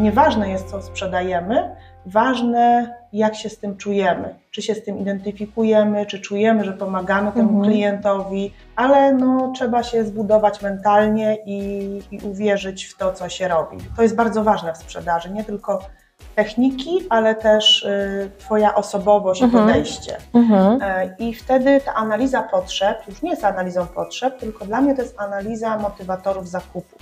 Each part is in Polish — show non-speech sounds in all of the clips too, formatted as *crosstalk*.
nieważne jest, co sprzedajemy, ważne, jak się z tym czujemy. Czy się z tym identyfikujemy, czy czujemy, że pomagamy temu Mhm. klientowi, ale no, trzeba się zbudować mentalnie i, i uwierzyć w to, co się robi. To jest bardzo ważne w sprzedaży, nie tylko techniki, ale też y, Twoja osobowość Mhm. i podejście. Mhm. E, I wtedy ta analiza potrzeb już nie jest analizą potrzeb, tylko dla mnie to jest analiza motywatorów zakupu.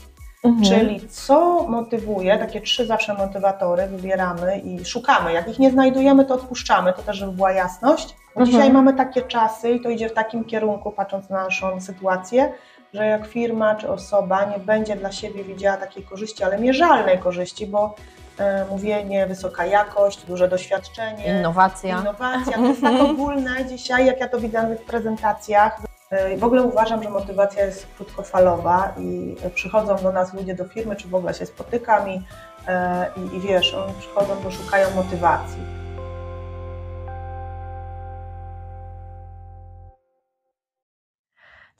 Mhm. Czyli co motywuje, takie trzy zawsze motywatory wybieramy i szukamy. Jak ich nie znajdujemy, to odpuszczamy, to też żeby była jasność. Bo Mhm. Dzisiaj mamy takie czasy i to idzie w takim kierunku, patrząc na naszą sytuację, że jak firma czy osoba nie będzie dla siebie widziała takiej korzyści, ale mierzalnej korzyści, bo e, mówienie, wysoka jakość, duże doświadczenie, Innowacja. Innowacja, to jest tak *laughs* ogólne dzisiaj, jak ja to widzę w prezentacjach. E, W ogóle uważam, że motywacja jest krótkofalowa i przychodzą do nas ludzie do firmy, czy w ogóle się spotykam i, e, i, i wiesz, oni przychodzą, bo szukają motywacji.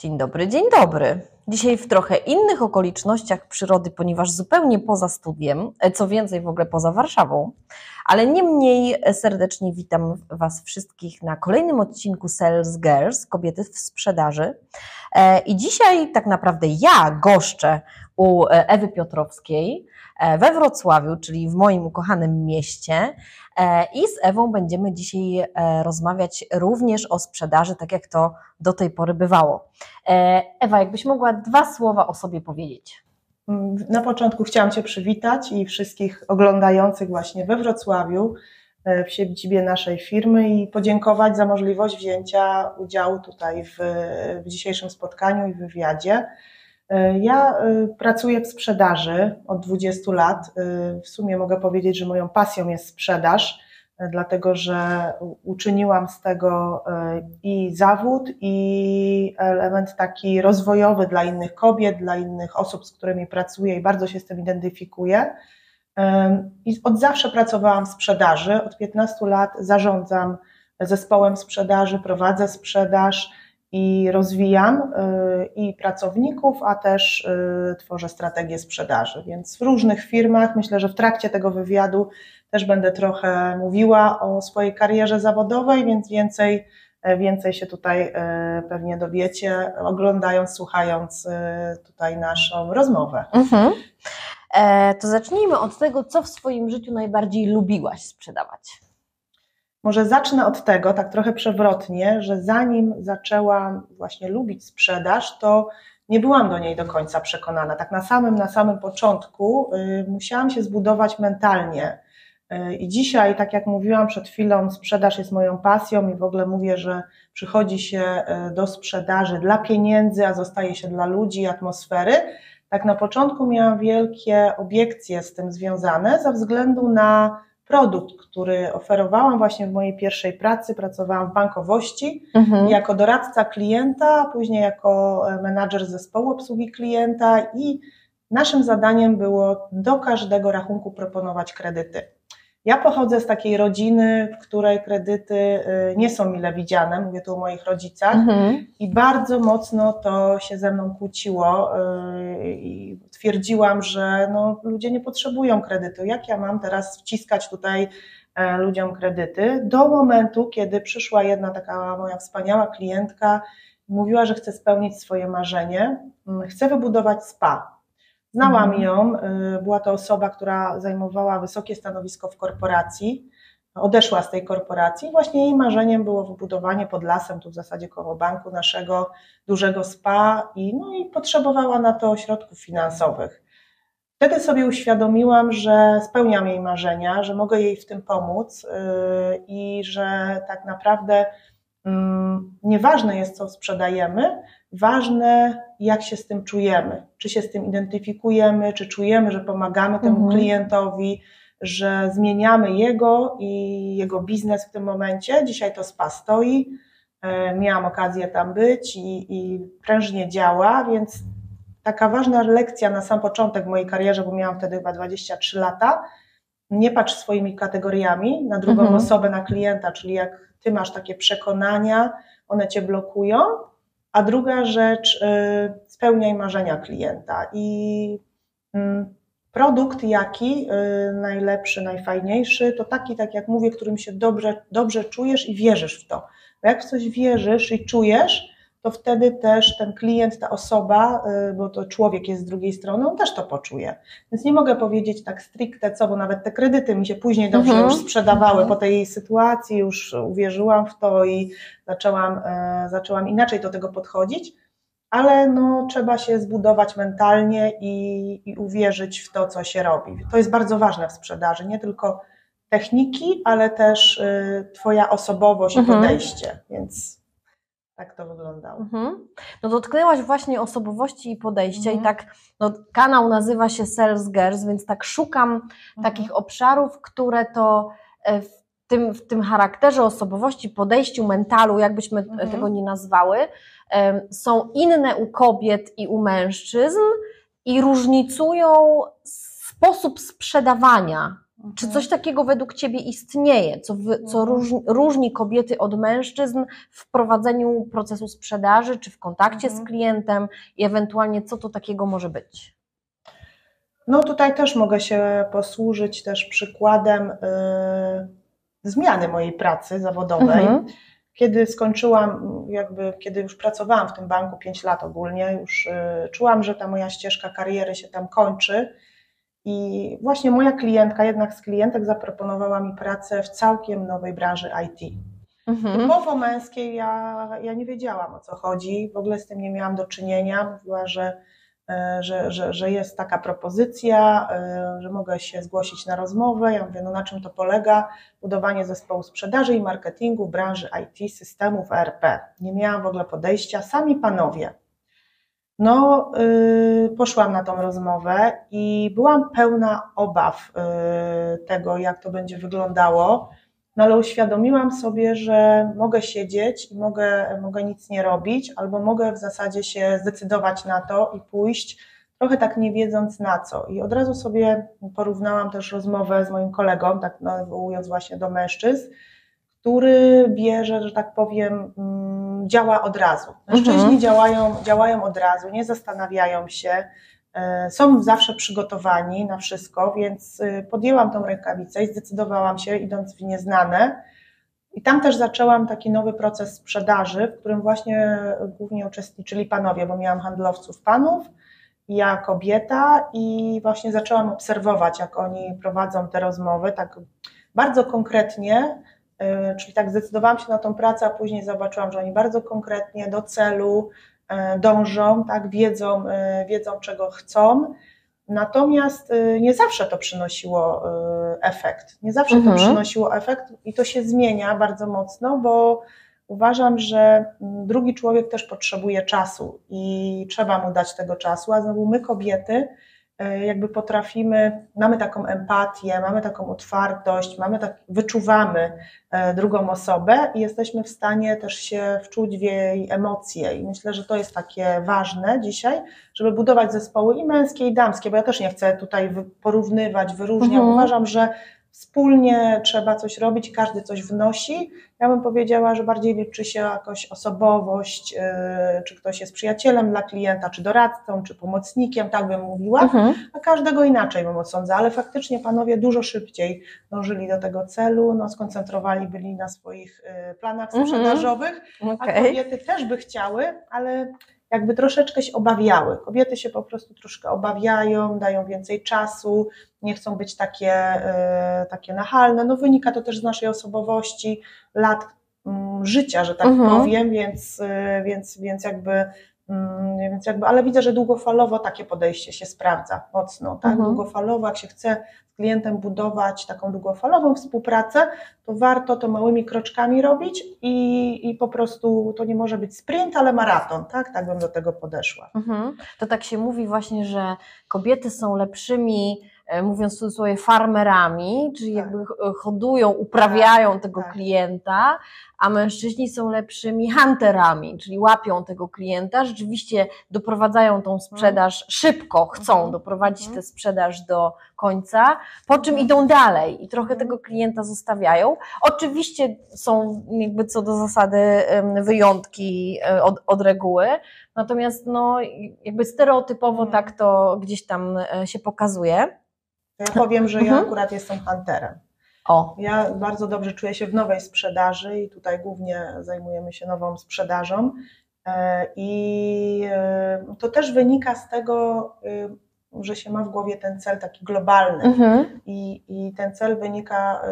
Dzień dobry, dzień dobry. Dzisiaj w trochę innych okolicznościach przyrody, ponieważ zupełnie poza studiem, e, co więcej w ogóle poza Warszawą, ale niemniej serdecznie witam Was wszystkich na kolejnym odcinku Sales Girls, kobiety w sprzedaży. E, I dzisiaj tak naprawdę ja goszczę u e, Ewy Piotrowskiej we Wrocławiu, czyli w moim ukochanym mieście. E, I z Ewą będziemy dzisiaj e, rozmawiać również o sprzedaży, tak jak to do tej pory bywało. E, Ewa, jakbyś mogła dwa słowa o sobie powiedzieć. Mm, Na początku chciałam Cię przywitać i wszystkich oglądających właśnie we Wrocławiu, e, w siedzibie naszej firmy i podziękować za możliwość wzięcia udziału tutaj w, w dzisiejszym spotkaniu i wywiadzie. E, Ja e, pracuję w sprzedaży od 20 lat. E, W sumie mogę powiedzieć, że moją pasją jest sprzedaż, dlatego że uczyniłam z tego i zawód, i element taki rozwojowy dla innych kobiet, dla innych osób, z którymi pracuję i bardzo się z tym identyfikuję. I od zawsze pracowałam w sprzedaży. Od 15 lat zarządzam zespołem sprzedaży, prowadzę sprzedaż i rozwijam y, i pracowników, a też y, tworzę strategię sprzedaży. Więc w różnych firmach, myślę, że w trakcie tego wywiadu też będę trochę mówiła o swojej karierze zawodowej, więc więcej, e, więcej się tutaj e, pewnie dowiecie, oglądając, słuchając e, tutaj naszą rozmowę. Mhm. To zacznijmy od tego, co w swoim życiu najbardziej lubiłaś sprzedawać. Może zacznę od tego, tak trochę przewrotnie, że zanim zaczęłam właśnie lubić sprzedaż, to nie byłam do niej do końca przekonana. Tak na samym, na samym początku y, musiałam się zbudować mentalnie. Y, I dzisiaj, tak jak mówiłam przed chwilą, sprzedaż jest moją pasją i w ogóle mówię, że przychodzi się y, do sprzedaży dla pieniędzy, a zostaje się dla ludzi atmosfery. Tak na początku miałam wielkie obiekcje z tym związane ze względu na produkt, który oferowałam właśnie w mojej pierwszej pracy. Pracowałam w bankowości Mhm. jako doradca klienta, później jako e, menadżer zespołu obsługi klienta i naszym zadaniem było do każdego rachunku proponować kredyty. Ja pochodzę z takiej rodziny, w której kredyty y, nie są mile widziane, mówię tu o moich rodzicach, Mhm. i bardzo mocno to się ze mną kłóciło yy, i twierdziłam, że no, ludzie nie potrzebują kredytu. Jak ja mam teraz wciskać tutaj e, ludziom kredyty? Do momentu, kiedy przyszła jedna taka moja wspaniała klientka mówiła, że chce spełnić swoje marzenie, mm, chce wybudować spa. Znałam Mhm. ją, y, była to osoba, która zajmowała wysokie stanowisko w korporacji odeszła z tej korporacji. Właśnie jej marzeniem było wybudowanie pod lasem, tu w zasadzie koło banku naszego dużego spa i, no i potrzebowała na to środków finansowych. Wtedy sobie uświadomiłam, że spełniam jej marzenia, że mogę jej w tym pomóc yy, i że tak naprawdę mm, nieważne jest, co sprzedajemy, ważne, jak się z tym czujemy. Czy się z tym identyfikujemy, czy czujemy, że pomagamy temu Mhm. klientowi, że zmieniamy jego i jego biznes w tym momencie. Dzisiaj to spa stoi. E, Miałam okazję tam być i, i prężnie działa, więc taka ważna lekcja na sam początek mojej karierze, bo miałam wtedy chyba 23 lata. Nie patrz swoimi kategoriami na drugą Mhm. osobę, na klienta, czyli jak ty masz takie przekonania, one cię blokują. A druga rzecz, y, spełniaj marzenia klienta i mm, produkt jaki, y, najlepszy, najfajniejszy, to taki, tak jak mówię, którym się dobrze, dobrze czujesz i wierzysz w to. Bo jak w coś wierzysz i czujesz, to wtedy też ten klient, ta osoba, y, bo to człowiek jest z drugiej strony, on też to poczuje. Więc nie mogę powiedzieć tak stricte co, bo nawet te kredyty mi się później dobrze Mhm. już sprzedawały Mhm. po tej sytuacji, już uwierzyłam w to i zaczęłam, e, zaczęłam inaczej do tego podchodzić, ale no, trzeba się zbudować mentalnie i, i uwierzyć w to, co się robi. To jest bardzo ważne w sprzedaży, nie tylko techniki, ale też y, Twoja osobowość i Mhm. podejście, więc tak to wyglądało. Mhm. No dotknęłaś właśnie osobowości i podejścia Mhm. i tak, no kanał nazywa się Sales Girls, więc tak szukam Mhm. takich obszarów, które to e, w tym, w tym charakterze osobowości, podejściu, mentalu, jakbyśmy Mhm. tego nie nazwały, są inne u kobiet i u mężczyzn i różnicują sposób sprzedawania. Czy coś takiego według Ciebie istnieje, co, wy, co Mhm. różni, różni kobiety od mężczyzn w prowadzeniu procesu sprzedaży, czy w kontakcie z Mhm. klientem i ewentualnie co to takiego może być? No tutaj też mogę się posłużyć też przykładem y, zmiany mojej pracy zawodowej. Mhm. Kiedy skończyłam, jakby kiedy już pracowałam w tym banku 5 lat ogólnie, już y, czułam, że ta moja ścieżka kariery się tam kończy. I właśnie moja klientka, jednak z klientek zaproponowała mi pracę w całkiem nowej branży IT. Mhm. Typowo męskiej ja, ja nie wiedziałam o co chodzi, w ogóle z tym nie miałam do czynienia. Mówiła, że, e, że, że, że jest taka propozycja, e, że mogę się zgłosić na rozmowę. Ja mówię, no na czym to polega? Budowanie zespołu sprzedaży i marketingu w branży IT, systemów ERP. Nie miałam w ogóle podejścia, sami panowie. No, y, poszłam na tą rozmowę i byłam pełna obaw y, tego, jak to będzie wyglądało. No ale uświadomiłam sobie, że mogę siedzieć i mogę, mogę nic nie robić, albo mogę w zasadzie się zdecydować na to i pójść, trochę tak nie wiedząc na co. I od razu sobie porównałam też rozmowę z moim kolegą, tak nawołując właśnie do mężczyzn, który bierze, że tak powiem, mm, działa od razu. Mężczyźni Mhm. działają, działają od razu, nie zastanawiają się, e, są zawsze przygotowani na wszystko, więc y, podjęłam tą rękawicę i zdecydowałam się, idąc w nieznane. I tam też zaczęłam taki nowy proces sprzedaży, w którym właśnie głównie uczestniczyli panowie, bo miałam handlowców panów, ja kobieta i właśnie zaczęłam obserwować, jak oni prowadzą te rozmowy, tak bardzo konkretnie, czyli tak zdecydowałam się na tą pracę, a później zobaczyłam, że oni bardzo konkretnie do celu y, dążą, tak, wiedzą, y, wiedzą czego chcą. Natomiast nie zawsze to przynosiło efekt. Nie zawsze Mhm. to przynosiło efekt i to się zmienia bardzo mocno, bo uważam, że drugi człowiek też potrzebuje czasu i trzeba mu dać tego czasu, a znowu my kobiety jakby potrafimy, mamy taką empatię, mamy taką otwartość, mamy tak, wyczuwamy e, drugą osobę i jesteśmy w stanie też się wczuć w jej emocje i myślę, że to jest takie ważne dzisiaj, żeby budować zespoły i męskie i damskie, bo ja też nie chcę tutaj porównywać, wyróżniać, Mhm. uważam, że wspólnie trzeba coś robić, każdy coś wnosi. Ja bym powiedziała, że bardziej liczy się jakoś osobowość, yy, czy ktoś jest przyjacielem dla klienta, czy doradcą, czy pomocnikiem, tak bym mówiła, Mhm. a każdego inaczej bym osądza, ale faktycznie panowie dużo szybciej dążyli do tego celu, no, skoncentrowali byli na swoich yy, planach Mhm. sprzedażowych, a Okej. kobiety też by chciały, ale jakby troszeczkę się obawiały. Kobiety się po prostu troszkę obawiają, dają więcej czasu, nie chcą być takie, e, takie nachalne. No wynika to też z naszej osobowości, lat mm, życia, że tak Mhm. powiem, więc, e, więc, więc jakby więc jakby, ale widzę, że długofalowo takie podejście się sprawdza mocno, tak? Mhm. Długofalowo, jak się chce z klientem budować taką długofalową współpracę, to warto to małymi kroczkami robić i, i po prostu to nie może być sprint, ale maraton, tak? Tak bym do tego podeszła. Mhm. To tak się mówi właśnie, że kobiety są lepszymi, mówiąc w cudzysłowie, farmerami, czyli Tak. jakby e, hodują, uprawiają tego tak. klienta, a mężczyźni są lepszymi hunterami, czyli łapią tego klienta, rzeczywiście doprowadzają tą sprzedaż szybko, chcą Mhm. doprowadzić Mhm. tę sprzedaż do końca, po czym idą dalej i trochę Mhm. tego klienta zostawiają. Oczywiście są jakby co do zasady wyjątki e, od, od reguły, natomiast no jakby stereotypowo Mhm. tak to gdzieś tam e, się pokazuje. Ja powiem, że ja Mhm. akurat jestem hunterem. O, Ja bardzo dobrze czuję się w nowej sprzedaży i tutaj głównie zajmujemy się nową sprzedażą. E, I e, to też wynika z tego, e, że się ma w głowie ten cel taki globalny. mhm. I, I ten cel wynika,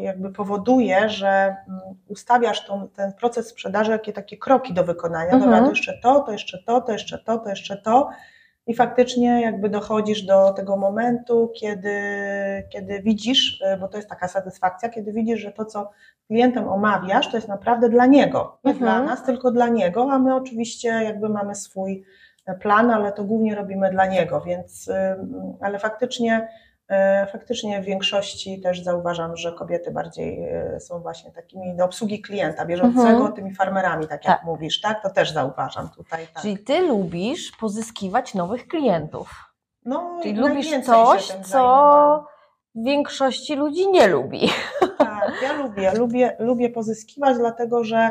jakby powoduje, że mm, ustawiasz tą, ten proces sprzedaży, jakie takie kroki do wykonania. Mhm. Dobra, to jeszcze to, to jeszcze to, to jeszcze to, to jeszcze to. I faktycznie jakby dochodzisz do tego momentu, kiedy, kiedy widzisz, y, bo to jest taka satysfakcja, kiedy widzisz, że to, co klientem omawiasz, to jest naprawdę dla niego. Nie Mhm. dla nas, tylko dla niego, a my oczywiście jakby mamy swój plan, ale to głównie robimy dla niego, więc, y, ale faktycznie, faktycznie w większości też zauważam, że kobiety bardziej y, są właśnie takimi do obsługi klienta bieżącego, Mhm. tymi farmerami, tak jak Tak. mówisz, tak? To też zauważam tutaj. Tak. Czyli ty lubisz pozyskiwać nowych klientów. no, Czyli lubisz coś, co zajmowałam. większości ludzi nie lubi. Tak, ja lubię, lubię, lubię pozyskiwać, dlatego że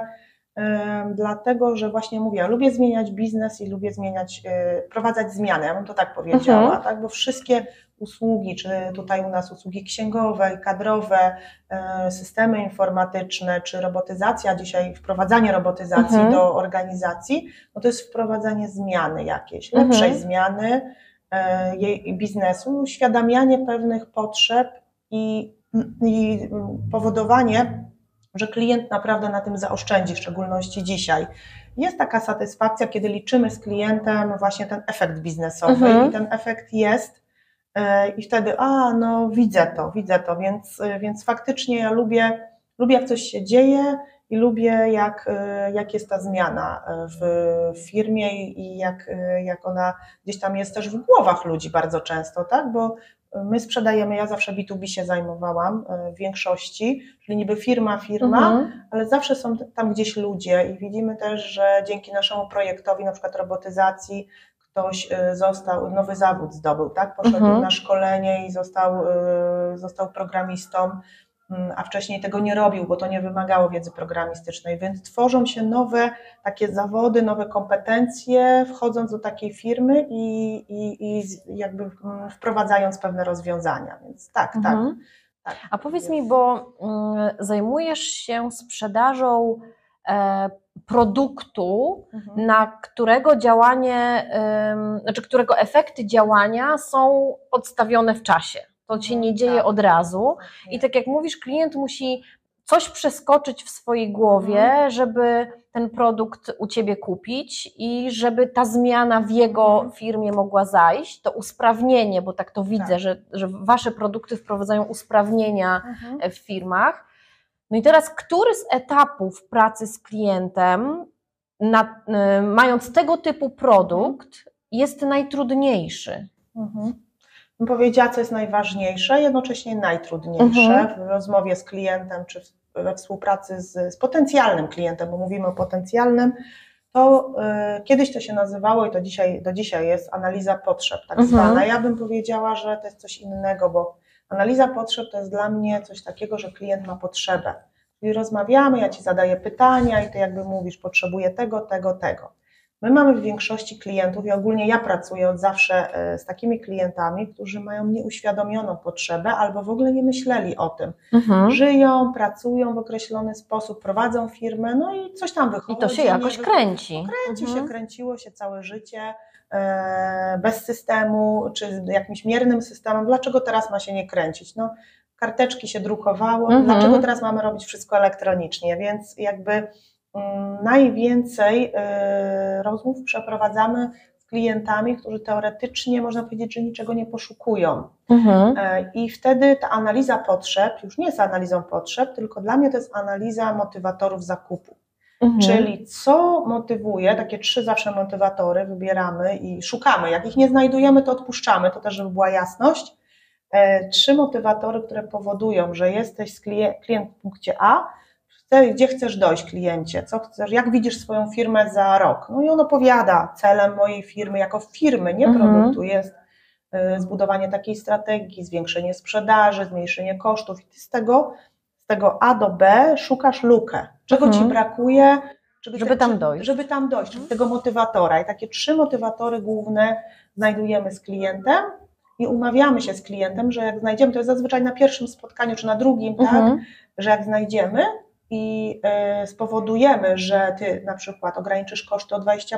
dlatego, że właśnie mówię, lubię zmieniać biznes i lubię zmieniać, wprowadzać zmiany, ja bym to tak powiedziała, Mhm. tak, bo wszystkie usługi, czy tutaj u nas usługi księgowe, kadrowe, e, systemy informatyczne, czy robotyzacja, dzisiaj wprowadzanie robotyzacji Mhm. do organizacji, no to jest wprowadzanie zmiany jakiejś, lepszej Mhm. zmiany e, jej biznesu, uświadamianie pewnych potrzeb i, i powodowanie, że klient naprawdę na tym zaoszczędzi, w szczególności dzisiaj. Jest taka satysfakcja, kiedy liczymy z klientem właśnie ten efekt biznesowy Mhm. i ten efekt jest e, i wtedy, a no widzę to, widzę to, więc, e, więc faktycznie ja lubię, lubię jak coś się dzieje i lubię jak, e, jak jest ta zmiana w firmie i jak, jak ona gdzieś tam jest też w głowach ludzi bardzo często, tak, bo my sprzedajemy, ja zawsze B2B się zajmowałam e, w większości, czyli niby firma, firma, Mhm. ale zawsze są tam gdzieś ludzie i widzimy też, że dzięki naszemu projektowi, na przykład robotyzacji, ktoś y, został, nowy zawód zdobył, tak? Poszedł Mhm. na szkolenie i został, y, został programistą, a wcześniej tego nie robił, bo to nie wymagało wiedzy programistycznej, więc tworzą się nowe takie zawody, nowe kompetencje, wchodząc do takiej firmy i, i, i jakby mm, wprowadzając pewne rozwiązania, więc tak, tak. Mhm. tak. A powiedz mi, bo mm, zajmujesz się sprzedażą e, produktu, Mhm. na którego działanie, znaczy którego efekty działania są odstawione w czasie. To się nie dzieje Tak. od razu. I tak jak mówisz, klient musi coś przeskoczyć w swojej głowie, Mhm. żeby ten produkt u ciebie kupić i żeby ta zmiana w jego Mhm. firmie mogła zajść, to usprawnienie, bo tak to widzę, Tak. że, że wasze produkty wprowadzają usprawnienia Mhm. w firmach. No i teraz, który z etapów pracy z klientem, na, y, mając tego typu produkt, jest najtrudniejszy? Mhm. Bym powiedziała, co jest najważniejsze, jednocześnie najtrudniejsze Mhm. w rozmowie z klientem, czy we współpracy z, z potencjalnym klientem, bo mówimy o potencjalnym, to y, kiedyś to się nazywało i to dzisiaj, do dzisiaj jest analiza potrzeb, tak Mhm. zwana. Ja bym powiedziała, że to jest coś innego, bo analiza potrzeb to jest dla mnie coś takiego, że klient ma potrzebę. Czyli rozmawiamy, ja ci zadaję pytania i ty jakby mówisz, potrzebuję tego, tego, tego. My mamy w większości klientów i ogólnie ja pracuję od zawsze e, z takimi klientami, którzy mają nieuświadomioną potrzebę albo w ogóle nie myśleli o tym. Mhm. Żyją, pracują w określony sposób, prowadzą firmę, no i coś tam I wychodzi. to się jakoś wy- kręci. Kręci Mhm. się, kręciło się całe życie e, bez systemu, czy jakimś miernym systemem. Dlaczego teraz ma się nie kręcić? No, karteczki się drukowało, Mhm. dlaczego teraz mamy robić wszystko elektronicznie? Więc jakby najwięcej e, rozmów przeprowadzamy z klientami, którzy teoretycznie można powiedzieć, że niczego nie poszukują. Mhm. E, I wtedy ta analiza potrzeb już nie jest analizą potrzeb, tylko dla mnie to jest analiza motywatorów zakupu. Mhm. Czyli co motywuje, takie trzy zawsze motywatory wybieramy i szukamy. Jak ich nie znajdujemy, to odpuszczamy, to też, żeby była jasność. E, Trzy motywatory, które powodują, że jesteś klient w punkcie A, gdzie chcesz dojść kliencie, co chcesz, jak widzisz swoją firmę za rok. No i on opowiada, celem mojej firmy jako firmy, nie Mhm. produktu jest y, zbudowanie takiej strategii, zwiększenie sprzedaży, zmniejszenie kosztów i ty z tego, z tego A do B szukasz lukę. Czego Mhm. ci brakuje, Żeby tam dojść. Żeby tam dojść, czyli tego motywatora. I takie trzy motywatory główne znajdujemy z klientem i umawiamy się z klientem, że jak znajdziemy, to jest zazwyczaj na pierwszym spotkaniu czy na drugim, tak, Mhm. że jak znajdziemy i e, spowodujemy, że ty na przykład ograniczysz koszty o 20%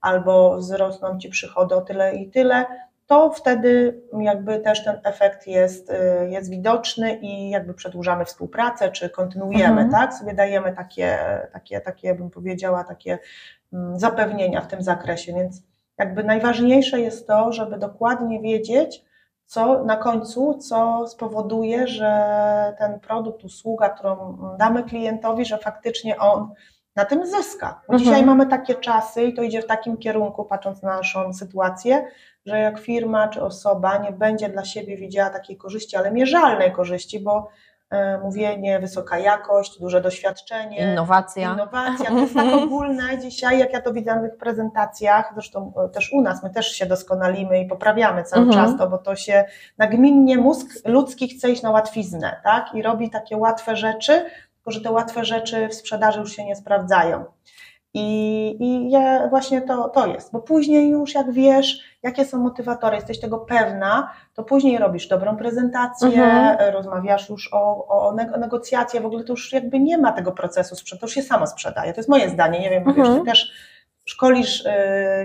albo wzrosną ci przychody o tyle i tyle, to wtedy jakby też ten efekt jest, e, jest widoczny i jakby przedłużamy współpracę, czy kontynuujemy, Mhm. tak? Sobie dajemy takie, takie, takie, bym powiedziała, takie mm, zapewnienia w tym zakresie, więc jakby najważniejsze jest to, żeby dokładnie wiedzieć, co na końcu, co spowoduje, że ten produkt, usługa, którą damy klientowi, że faktycznie on na tym zyska. Bo Mhm. dzisiaj mamy takie czasy i to idzie w takim kierunku, patrząc na naszą sytuację, że jak firma czy osoba nie będzie dla siebie widziała takiej korzyści, ale mierzalnej korzyści, bo mówienie, wysoka jakość, duże doświadczenie, Innowacja. Innowacja, to jest tak *laughs* ogólne dzisiaj, jak ja to widzę na tych prezentacjach, zresztą e, też u nas, my też się doskonalimy i poprawiamy cały Mhm. czas to, bo to się nagminnie mózg ludzki chce iść na łatwiznę, tak? I robi takie łatwe rzeczy, tylko że te łatwe rzeczy w sprzedaży już się nie sprawdzają. I, i ja właśnie to, to jest, bo później już jak wiesz, jakie są motywatory, jesteś tego pewna, to później robisz dobrą prezentację, Mhm. rozmawiasz już o, o neg- negocjacje, w ogóle to już jakby nie ma tego procesu sprzedaży, to już się samo sprzedaje. To jest moje zdanie, nie wiem, bo wiesz, Mhm. ty też szkolisz, y,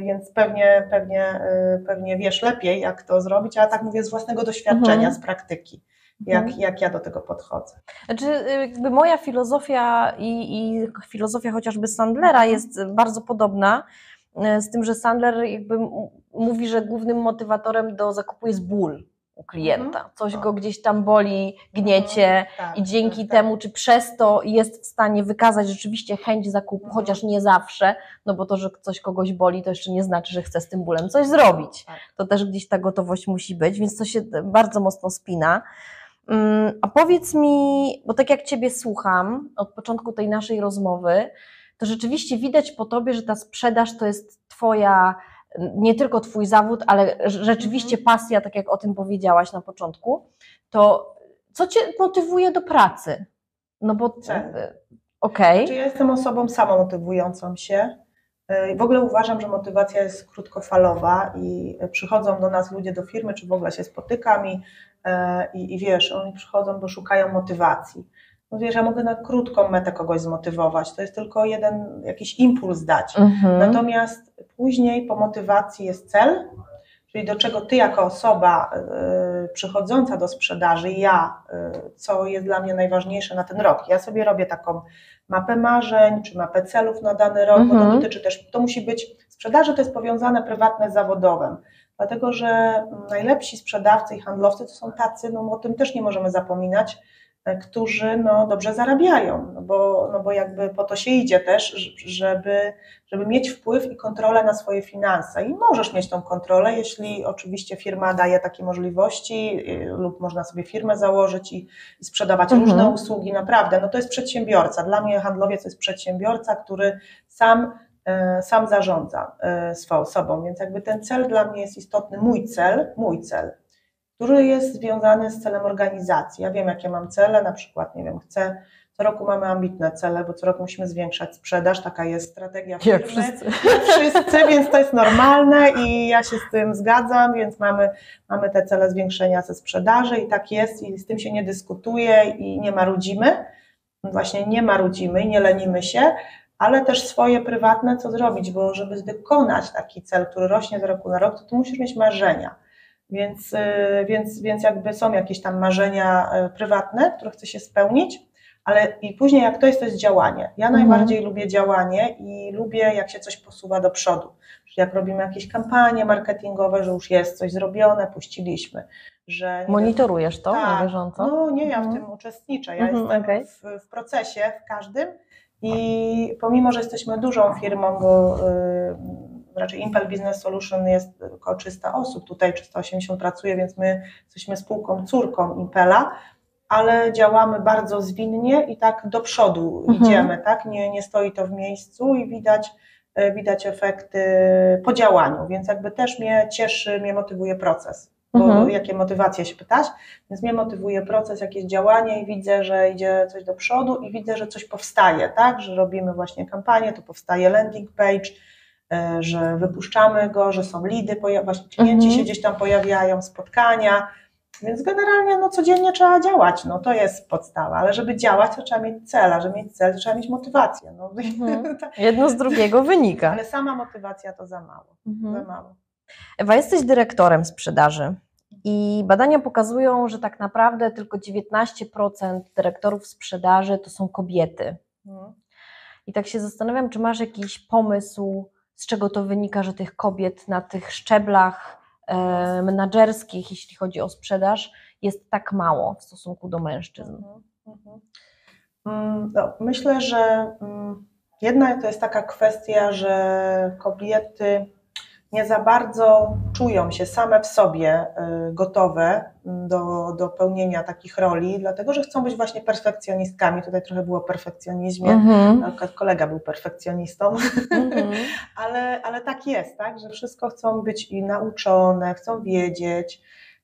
więc pewnie, pewnie, y, pewnie wiesz lepiej, jak to zrobić, a ja tak mówię z własnego doświadczenia, Mhm. z praktyki, jak, Mhm. jak ja do tego podchodzę. Znaczy, jakby moja filozofia i, i filozofia chociażby Sandlera jest bardzo podobna, y, z tym, że Sandler jakby mówi, że głównym motywatorem do zakupu jest ból u klienta. Mhm. Coś go gdzieś tam boli, gniecie Tak, i dzięki tak, tak. temu, czy przez to jest w stanie wykazać rzeczywiście chęć zakupu, Mhm. chociaż nie zawsze, no bo to, że coś kogoś boli, to jeszcze nie znaczy, że chce z tym bólem coś zrobić. Tak. To też gdzieś ta gotowość musi być, więc to się bardzo mocno spina. Mm, A powiedz mi, bo tak jak Ciebie słucham od początku tej naszej rozmowy, to rzeczywiście widać po Tobie, że ta sprzedaż to jest Twoja, nie tylko Twój zawód, ale rzeczywiście Mhm. pasja, tak jak o tym powiedziałaś na początku. To co Cię motywuje do pracy? No bo, Cel. okej, Znaczy ja jestem osobą samomotywującą się. W ogóle uważam, że motywacja jest krótkofalowa i przychodzą do nas ludzie do firmy, czy w ogóle się spotykam i, e, i, i wiesz, oni przychodzą, bo szukają motywacji. No wiesz, ja mogę na krótką metę kogoś zmotywować, to jest tylko jeden jakiś impuls dać. Mhm. Natomiast później po motywacji jest cel, czyli do czego ty jako osoba y, przychodząca do sprzedaży, ja, y, co jest dla mnie najważniejsze na ten rok. Ja sobie robię taką mapę marzeń, czy mapę celów na dany rok, bo to Mhm. dotyczy też, to musi być, sprzedaży to jest powiązane prywatne z zawodowym. Dlatego, że najlepsi sprzedawcy i handlowcy to są tacy, no o tym też nie możemy zapominać, którzy no, dobrze zarabiają, no bo, no bo jakby po to się idzie też, żeby, żeby mieć wpływ i kontrolę na swoje finanse. I możesz mieć tą kontrolę, jeśli oczywiście firma daje takie możliwości y, lub można sobie firmę założyć i, i sprzedawać Mhm. różne usługi, naprawdę. No to jest przedsiębiorca. Dla mnie handlowiec to jest przedsiębiorca, który sam, e, sam zarządza e, swoją sobą, więc jakby ten cel dla mnie jest istotny, mój cel, mój cel który jest związany z celem organizacji. Ja wiem, jakie mam cele, na przykład, nie wiem, chcę, co roku mamy ambitne cele, bo co roku musimy zwiększać sprzedaż, taka jest strategia firmy. jak wszyscy. Wszyscy, więc to jest normalne i ja się z tym zgadzam, więc mamy, mamy te cele zwiększenia ze sprzedaży i tak jest i z tym się nie dyskutuje i nie marudzimy. Właśnie nie marudzimy i nie lenimy się, ale też swoje prywatne co zrobić, bo żeby wykonać taki cel, który rośnie z roku na rok, to ty musisz mieć marzenia. Więc, y, więc, więc jakby są jakieś tam marzenia y, prywatne, które chce się spełnić, ale i później jak to jest, to jest działanie. Ja Mhm. najbardziej lubię działanie i lubię jak się coś posuwa do przodu. Czyli jak robimy jakieś kampanie marketingowe, że już jest coś zrobione, puściliśmy. Że Monitorujesz to na Tak. bieżąco? no nie, ja w Mhm. tym uczestniczę. Ja Mhm, jestem okej. w, w procesie, w każdym i pomimo, że jesteśmy dużą firmą, bo y, raczej Impel Business Solution jest około 300 osób, tutaj 380 pracuje, więc my jesteśmy spółką córką Impela, ale działamy bardzo zwinnie i tak do przodu Mhm. idziemy, tak? Nie, nie stoi to w miejscu i widać, e, widać efekty po działaniu, więc jakby też mnie cieszy, mnie motywuje proces. Bo Mhm. jakie motywacje się pytać, więc mnie motywuje proces, jakieś działanie i widzę, że idzie coś do przodu i widzę, że coś powstaje, tak? Że robimy właśnie kampanię, to powstaje landing page, że wypuszczamy go, że są lidy, właśnie klienci Mhm. się gdzieś tam pojawiają, spotkania, więc generalnie no, codziennie trzeba działać, no to jest podstawa, ale żeby działać, to trzeba mieć cel, a żeby mieć cel, to trzeba mieć motywację. No. *laughs* Mhm. *laughs* Jedno z drugiego wynika. ale sama motywacja to za mało, Mhm. za mało. Ewa, jesteś dyrektorem sprzedaży i badania pokazują, że tak naprawdę tylko 19% dyrektorów sprzedaży to są kobiety. Mhm. I tak się zastanawiam, czy masz jakiś pomysł, z czego to wynika, że tych kobiet na tych szczeblach e, menadżerskich, jeśli chodzi o sprzedaż, jest tak mało w stosunku do mężczyzn. Mhm, mhm. Mm, No, myślę, że mm, jedna to jest taka kwestia, że kobiety nie za bardzo czują się same w sobie y, gotowe mm, do, do pełnienia takich roli, dlatego że chcą być właśnie perfekcjonistkami. Tutaj trochę było o perfekcjonizmie. Mhm. Kolega był perfekcjonistą, Mhm. *laughs* ale, ale tak jest, tak, że wszystko chcą być i nauczone, chcą wiedzieć.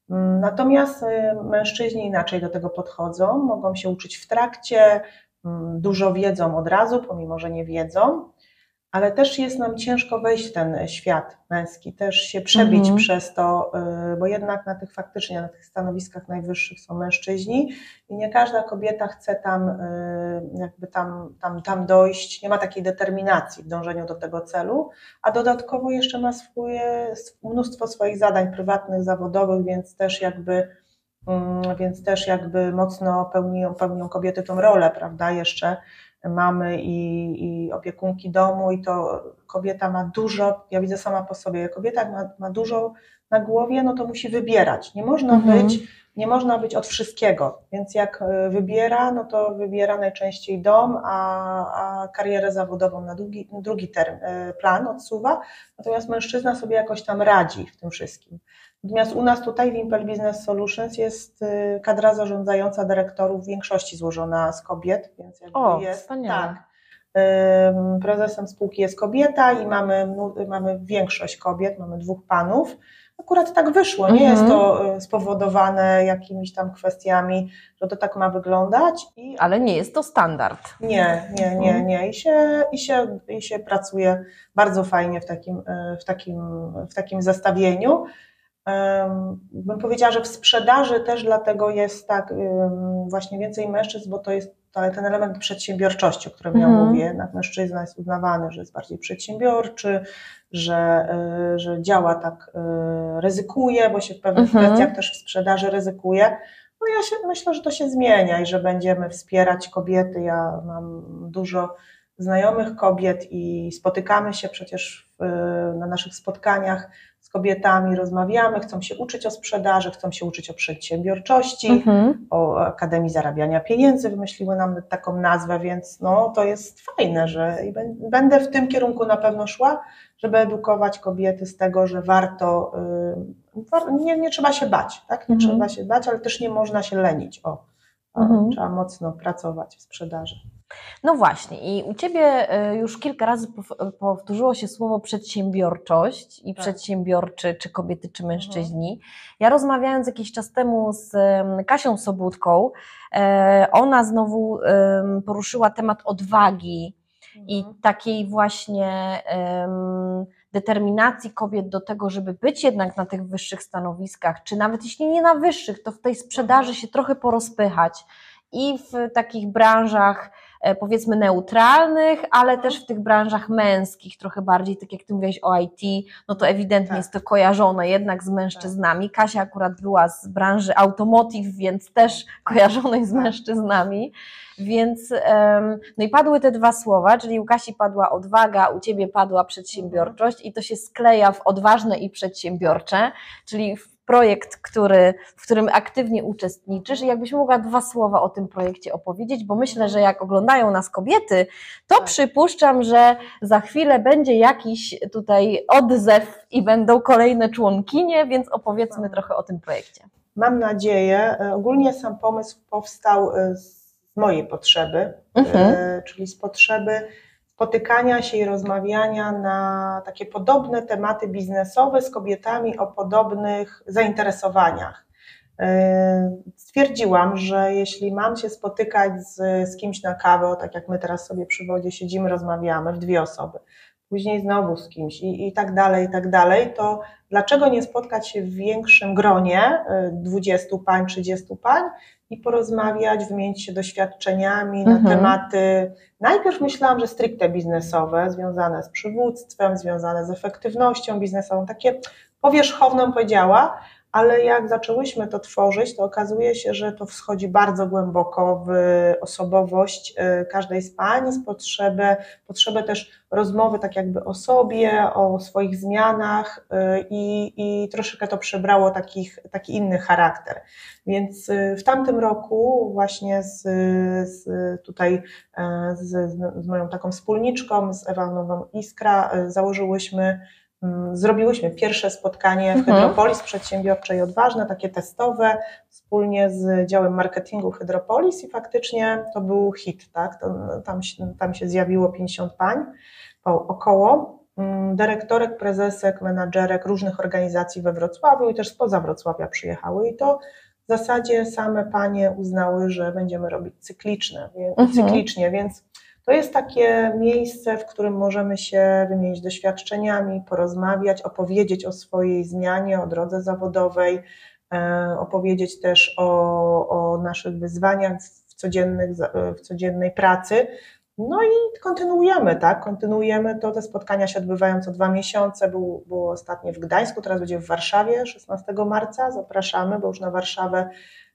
Mm, Natomiast y, mężczyźni inaczej do tego podchodzą, mogą się uczyć w trakcie, mm, dużo wiedzą od razu, pomimo że nie wiedzą, ale też jest nam ciężko wejść w ten świat męski, też się przebić Mhm. przez to, y, bo jednak na tych faktycznie, na tych stanowiskach najwyższych są mężczyźni i nie każda kobieta chce tam y, jakby tam, tam, tam dojść, nie ma takiej determinacji w dążeniu do tego celu, a dodatkowo jeszcze ma swoje, mnóstwo swoich zadań prywatnych, zawodowych, więc też jakby mm, więc też jakby mocno pełnią, pełnią kobiety tą rolę, prawda, jeszcze mamy i, i opiekunki domu i to kobieta ma dużo, ja widzę sama po sobie, jak kobieta ma, ma dużo na głowie, no to musi wybierać. Nie można Mhm. być, nie można być od wszystkiego, więc jak y, wybiera, no to wybiera najczęściej dom, a, a karierę zawodową na drugi, drugi term, y, plan odsuwa, natomiast mężczyzna sobie jakoś tam radzi w tym wszystkim. Natomiast u nas tutaj w Impel Business Solutions jest y, kadra zarządzająca dyrektorów w większości złożona z kobiet, więc jakby O, jest wspaniale. tak. Prezesem spółki jest kobieta i mamy, mamy większość kobiet, mamy dwóch panów. Akurat tak wyszło, nie Mhm. jest to y, spowodowane jakimiś tam kwestiami, że to tak ma wyglądać i Ale nie jest to standard. nie, nie, nie, Mhm. nie. I się, i się, i się pracuje bardzo fajnie w takim, e, w takim, w takim zestawieniu. Bym powiedziała, że w sprzedaży też dlatego jest tak właśnie więcej mężczyzn, bo to jest ten element przedsiębiorczości, o którym ja Mhm. mówię. Jednak mężczyzna jest uznawany, że jest bardziej przedsiębiorczy, że, e, że działa tak, e, ryzykuje, bo się w pewnych Mhm. kwestiach też w sprzedaży ryzykuje. No ja się, myślę, że to się zmienia i że będziemy wspierać kobiety. Ja mam dużo znajomych kobiet i spotykamy się przecież w, na naszych spotkaniach z kobietami, rozmawiamy, chcą się uczyć o sprzedaży, chcą się uczyć o przedsiębiorczości, Mhm. o Akademii Zarabiania Pieniędzy, wymyśliły nam taką nazwę, więc no, to jest fajne, że będę w tym kierunku na pewno szła, żeby edukować kobiety z tego, że warto, y, nie, nie trzeba się bać, tak? Nie Mhm. trzeba się bać, ale też nie można się lenić. O, o, Mhm. Trzeba mocno pracować w sprzedaży. No właśnie, i u Ciebie e, już kilka razy pow- powtórzyło się słowo przedsiębiorczość i Tak. przedsiębiorczy, czy kobiety, czy mężczyźni. Ja rozmawiając jakiś czas temu z Kasią Sobótką, e, ona znowu poruszyła temat odwagi i Mhm. takiej właśnie determinacji kobiet do tego, żeby być jednak na tych wyższych stanowiskach, czy nawet jeśli nie na wyższych, to w tej sprzedaży się trochę porozpychać i w takich branżach e, powiedzmy neutralnych, ale też w tych branżach męskich, trochę bardziej, tak jak ty mówiłaś o IT, no to ewidentnie Tak. jest to kojarzone jednak z mężczyznami. Kasia akurat była z branży automotive, więc też kojarzonej z Tak. mężczyznami. Więc no i padły te dwa słowa, czyli u Kasi padła odwaga, u ciebie padła przedsiębiorczość i to się skleja w odważne i przedsiębiorcze, czyli w projekt, który, w którym aktywnie uczestniczysz. I jakbyś mogła dwa słowa o tym projekcie opowiedzieć, bo myślę, że jak oglądają nas kobiety, to Tak. przypuszczam, że za chwilę będzie jakiś tutaj odzew i będą kolejne członkinie, więc opowiedzmy Tak. trochę o tym projekcie. mam nadzieję, e, ogólnie sam pomysł powstał e, z mojej potrzeby, Mhm. e, czyli z potrzeby spotykania się i rozmawiania na takie podobne tematy biznesowe z kobietami o podobnych zainteresowaniach. E, Stwierdziłam, że jeśli mam się spotykać z, z kimś na kawę, tak jak my teraz sobie przy wodzie siedzimy, rozmawiamy w dwie osoby, później znowu z kimś i, i tak dalej, i tak dalej, to dlaczego nie spotkać się w większym gronie, y, 20 pań, 30 pań i porozmawiać, wymienić się doświadczeniami na Mhm. tematy, najpierw myślałam, że stricte biznesowe, związane z przywództwem, związane z efektywnością biznesową, takie powierzchowną powiedziała, ale jak zaczęłyśmy to tworzyć, to okazuje się, że to wschodzi bardzo głęboko w osobowość y, każdej z pań, z potrzebę, potrzebę też rozmowy tak jakby o sobie, o swoich zmianach y, i, i troszeczkę to przybrało takich, taki inny charakter. Więc y, w tamtym roku właśnie z, z tutaj z, z moją taką wspólniczką, z Ewanową Iskra, założyłyśmy Zrobiłyśmy pierwsze spotkanie w Mhm. Hydropolis Przedsiębiorcze i Odważne, takie testowe, wspólnie z działem marketingu Hydropolis i faktycznie to był hit, tak? Tam, się- tam się zjawiło 50 pań po, około. Mm, Dyrektorek, prezesek, menadżerek różnych organizacji we Wrocławiu i też spoza Wrocławia przyjechały i to w zasadzie same panie uznały, że będziemy robić cykliczne, wie- Mhm. cyklicznie, więc to jest takie miejsce, w którym możemy się wymienić doświadczeniami, porozmawiać, opowiedzieć o swojej zmianie, o drodze zawodowej, e, opowiedzieć też o, o naszych wyzwaniach w, codziennych, za- w codziennej pracy. No i kontynuujemy, tak? Kontynuujemy to. Te spotkania się odbywają co dwa miesiące. Był, było ostatnie w Gdańsku, teraz będzie w Warszawie 16 marca. Zapraszamy, bo już na Warszawę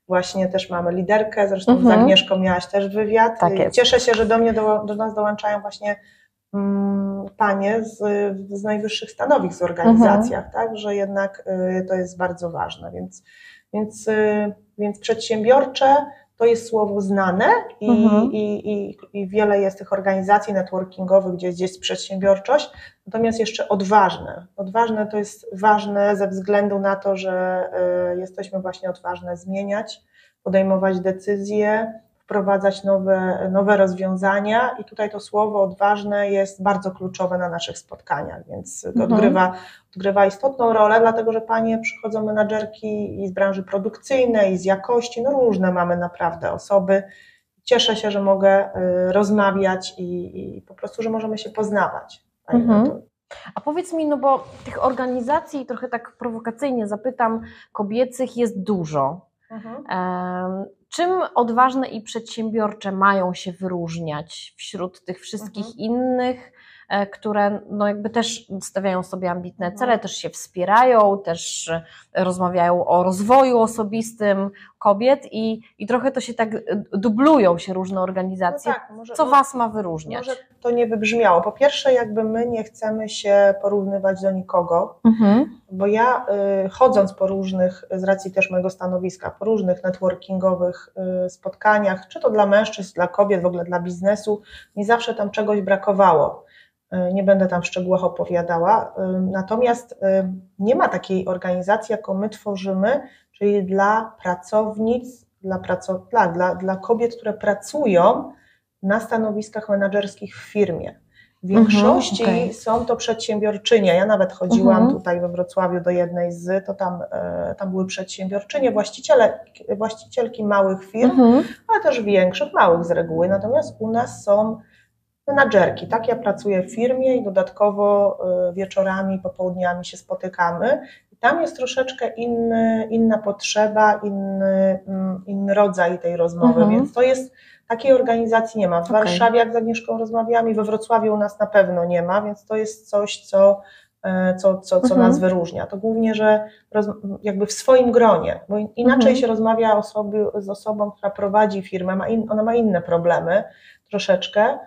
właśnie też mamy liderkę. Zresztą Mhm. z Agnieszką miałaś też wywiad. Tak jest. Cieszę się, że do mnie, do, do nas dołączają właśnie mm, panie z, z najwyższych stanowisk w organizacjach, tak? Że jednak y, to jest bardzo ważne. Więc, więc, y, więc przedsiębiorcze to jest słowo znane i, Mhm. i, i, i wiele jest tych organizacji networkingowych, gdzie gdzie jest przedsiębiorczość, natomiast jeszcze odważne. Odważne to jest ważne ze względu na to, że y, jesteśmy właśnie odważne zmieniać, podejmować decyzje, wprowadzać nowe, nowe rozwiązania i tutaj to słowo odważne jest bardzo kluczowe na naszych spotkaniach, więc to Mhm. odgrywa, odgrywa istotną rolę, dlatego że panie przychodzą menadżerki i z branży produkcyjnej, i z jakości, no różne mamy naprawdę osoby. Cieszę się, że mogę y, rozmawiać i, i po prostu, że możemy się poznawać. Mhm. A powiedz mi, no bo tych organizacji, trochę tak prowokacyjnie zapytam, kobiecych jest dużo. Em, Czym odważne i przedsiębiorcze mają się wyróżniać wśród tych wszystkich Mhm. innych, które no jakby też stawiają sobie ambitne Mhm. cele, też się wspierają, też e, rozmawiają o rozwoju osobistym kobiet i, i trochę to się tak e, dublują się różne organizacje. No tak, może, Co mo- Was ma wyróżniać? Może to nie wybrzmiało. Po pierwsze, jakby my nie chcemy się porównywać do nikogo, Mhm. bo ja y, chodząc po różnych, z racji też mojego stanowiska, po różnych networkingowych y, spotkaniach, czy to dla mężczyzn, dla kobiet, w ogóle dla biznesu, mi zawsze tam czegoś brakowało. Nie będę tam w szczegółach opowiadała. Natomiast nie ma takiej organizacji, jaką my tworzymy, czyli dla pracownic, dla, praco- dla, dla, dla kobiet, które pracują na stanowiskach menedżerskich w firmie. W większości Mhm, okej. są to przedsiębiorczynie. Ja nawet chodziłam Mhm. tutaj we Wrocławiu do jednej z, to tam, e, tam były przedsiębiorczynie, właściciele, właścicielki małych firm, Mhm. ale też większych, małych z reguły. Natomiast u nas są menadżerki. Tak, ja pracuję w firmie i dodatkowo e, wieczorami, popołudniami się spotykamy. I tam jest troszeczkę inny, inna potrzeba, inny, mm, inny rodzaj tej rozmowy, Mhm. więc to jest takiej organizacji nie ma. W Okej. Warszawie, jak z Agnieszką rozmawiamy, i we Wrocławiu u nas na pewno nie ma, więc to jest coś, co, e, co, co, co Mhm. nas wyróżnia. To głównie, że roz, jakby w swoim gronie, bo inaczej Mhm. się rozmawia osoby, z osobą, która prowadzi firmę, ma in, ona ma inne problemy troszeczkę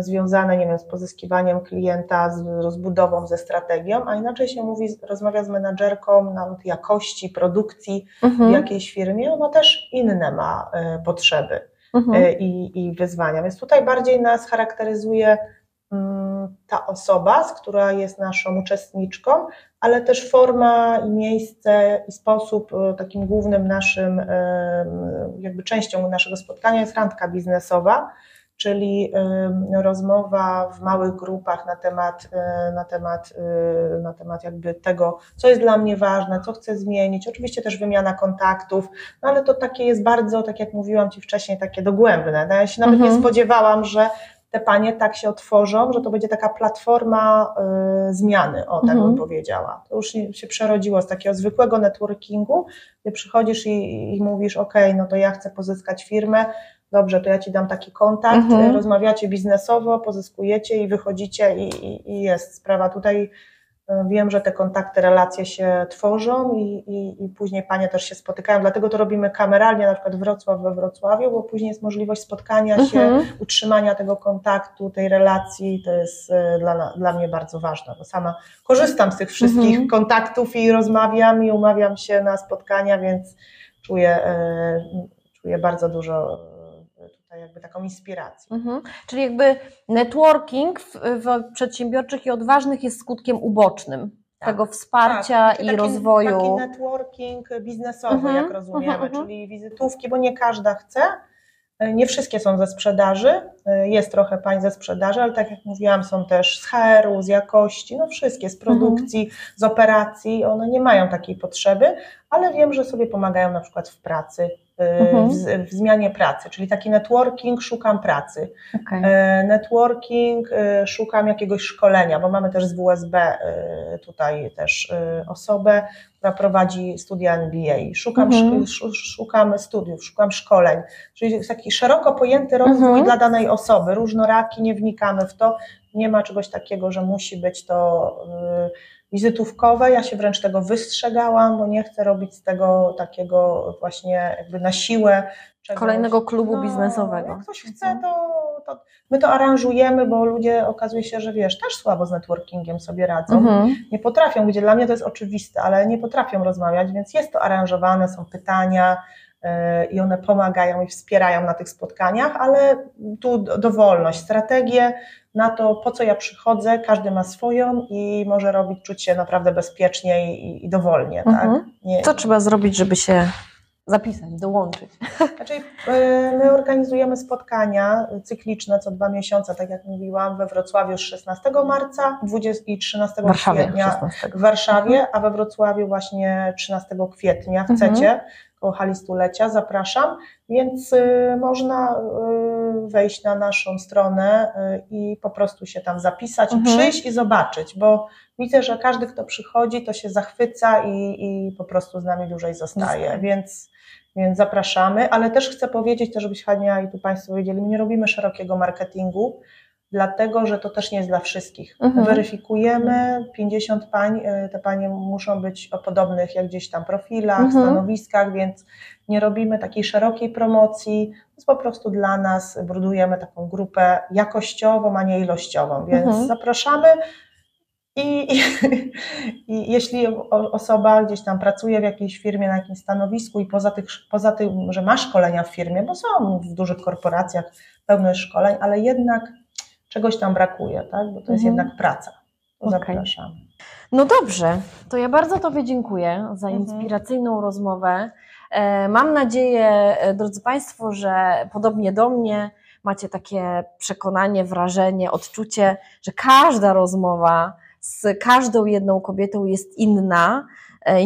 związane, nie wiem, z pozyskiwaniem klienta, z rozbudową, ze strategią, a inaczej się mówi, rozmawia z menadżerką nawet jakości, produkcji w Mhm. jakiejś firmie, ona też inne ma e, potrzeby Mhm. e, i, i wyzwania. Więc tutaj bardziej nas charakteryzuje mm, ta osoba, z która jest naszą uczestniczką, ale też forma i miejsce i sposób, e, takim głównym naszym, e, jakby częścią naszego spotkania jest randka biznesowa, czyli rozmowa w małych grupach na temat, na temat, na temat jakby tego, co jest dla mnie ważne, co chcę zmienić. Oczywiście też wymiana kontaktów, no ale to takie jest bardzo, tak jak mówiłam Ci wcześniej, takie dogłębne. No ja się nawet mhm. nie spodziewałam, że te panie tak się otworzą, że to będzie taka platforma y, zmiany, o tak mhm. bym powiedziała. To już się przerodziło z takiego zwykłego networkingu, gdzie przychodzisz i, i mówisz, ok, no to ja chcę pozyskać firmę, dobrze, to ja Ci dam taki kontakt, mhm. rozmawiacie biznesowo, pozyskujecie i wychodzicie i, i, i jest sprawa. Tutaj Wiem, że te kontakty, relacje się tworzą i, i, i, później panie też się spotykają, dlatego to robimy kameralnie, na przykład Wrocław we Wrocławiu, bo później jest możliwość spotkania się, mhm. utrzymania tego kontaktu, tej relacji, to jest e, dla, dla mnie bardzo ważne, bo sama korzystam z tych wszystkich mhm. kontaktów i rozmawiam i umawiam się na spotkania, więc czuję, e, czuję bardzo dużo jakby taką inspirację. Mhm. Czyli jakby networking w, w, przedsiębiorczych i odważnych jest skutkiem ubocznym tak. tego wsparcia tak. i taki, rozwoju. Taki networking biznesowy, mhm. jak rozumiemy, mhm. czyli wizytówki, bo nie każda chce. Nie wszystkie są ze sprzedaży, jest trochę pań ze sprzedaży, ale tak jak mówiłam, są też z HR-u, z jakości, no wszystkie, z produkcji, z operacji, one nie mają takiej potrzeby, ale wiem, że sobie pomagają na przykład w pracy, mhm. w, w, zmianie pracy, czyli taki networking, szukam pracy. Okay. Networking, e, szukam jakiegoś szkolenia, bo mamy też z WSB e, tutaj też osobę, która prowadzi studia MBA. Szukam, mhm. szukam studiów, szukam szkoleń, czyli jest taki szeroko pojęty rozwój mhm. dla danej osoby, różnoraki, nie wnikamy w to, nie ma czegoś takiego, że musi być to wizytówkowe. Ja się wręcz tego wystrzegałam, bo nie chcę robić z tego takiego właśnie jakby na siłę. Czegoś. Kolejnego klubu no, biznesowego. Jak ktoś chce, to, to, my to aranżujemy, bo ludzie okazuje się, że wiesz, też słabo z networkingiem sobie radzą. Mhm. Nie potrafią, gdzie dla mnie to jest oczywiste, ale nie potrafią rozmawiać, więc jest to aranżowane, są pytania, y, i one pomagają i wspierają na tych spotkaniach, ale tu dowolność, strategię na to, po co ja przychodzę, każdy ma swoją i może robić, czuć się naprawdę bezpiecznie i, i dowolnie. Tak? Mhm. Tak? Nie, co trzeba zrobić, żeby się zapisać, dołączyć? *laughs* Znaczy, e, my organizujemy spotkania cykliczne co dwa miesiące, tak jak mówiłam, we Wrocławiu z 16 marca 20 i 13 Warszawie, kwietnia 16. w Warszawie, a we Wrocławiu właśnie 13 kwietnia w mhm. CECie hali stulecia, zapraszam, więc y, można y, wejść na naszą stronę y, i po prostu się tam zapisać, mhm. przyjść i zobaczyć, bo widzę, że każdy, kto przychodzi, to się zachwyca i, i po prostu z nami dłużej zostaje, więc, więc zapraszamy, ale też chcę powiedzieć, to żebyś Hania i tu Państwo wiedzieli, my nie robimy szerokiego marketingu, dlatego że to też nie jest dla wszystkich. Mhm. Weryfikujemy 50 pań, y, te panie muszą być o podobnych jak gdzieś tam profilach, mhm. stanowiskach, więc nie robimy takiej szerokiej promocji, to jest po prostu dla nas, budujemy taką grupę jakościową, a nie ilościową, więc mhm. zapraszamy. I, i, *laughs* I, jeśli osoba gdzieś tam pracuje w jakiejś firmie, na jakimś stanowisku i poza, tych, poza tym, że ma szkolenia w firmie, bo są w dużych korporacjach pełne szkoleń, ale jednak czegoś tam brakuje, tak? bo to jest mhm. jednak praca. Okay. Zapraszam. No dobrze, to ja bardzo Tobie dziękuję za mhm. inspiracyjną mhm. rozmowę. E, mam nadzieję, e, drodzy Państwo, że podobnie do mnie macie takie przekonanie, wrażenie, odczucie, że każda rozmowa z każdą jedną kobietą jest inna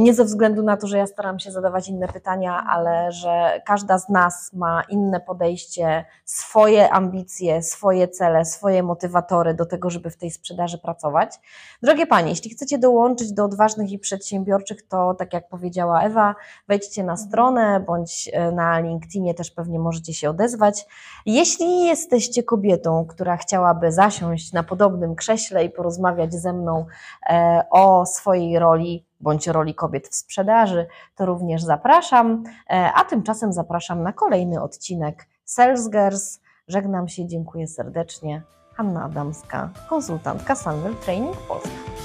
nie ze względu na to, że ja staram się zadawać inne pytania, ale że każda z nas ma inne podejście, swoje ambicje, swoje cele, swoje motywatory do tego, żeby w tej sprzedaży pracować. Drogie Panie, jeśli chcecie dołączyć do odważnych i przedsiębiorczych, to tak jak powiedziała Ewa, wejdźcie na stronę bądź e, na LinkedInie też pewnie możecie się odezwać. Jeśli jesteście kobietą, która chciałaby zasiąść na podobnym krześle i porozmawiać ze mną e, o swojej roli, bądź roli kobiet w sprzedaży, to również zapraszam. E, a tymczasem zapraszam na kolejny odcinek Sales Girls. Żegnam się, dziękuję serdecznie. Hanna Adamska, konsultantka Sunwell Training Polska.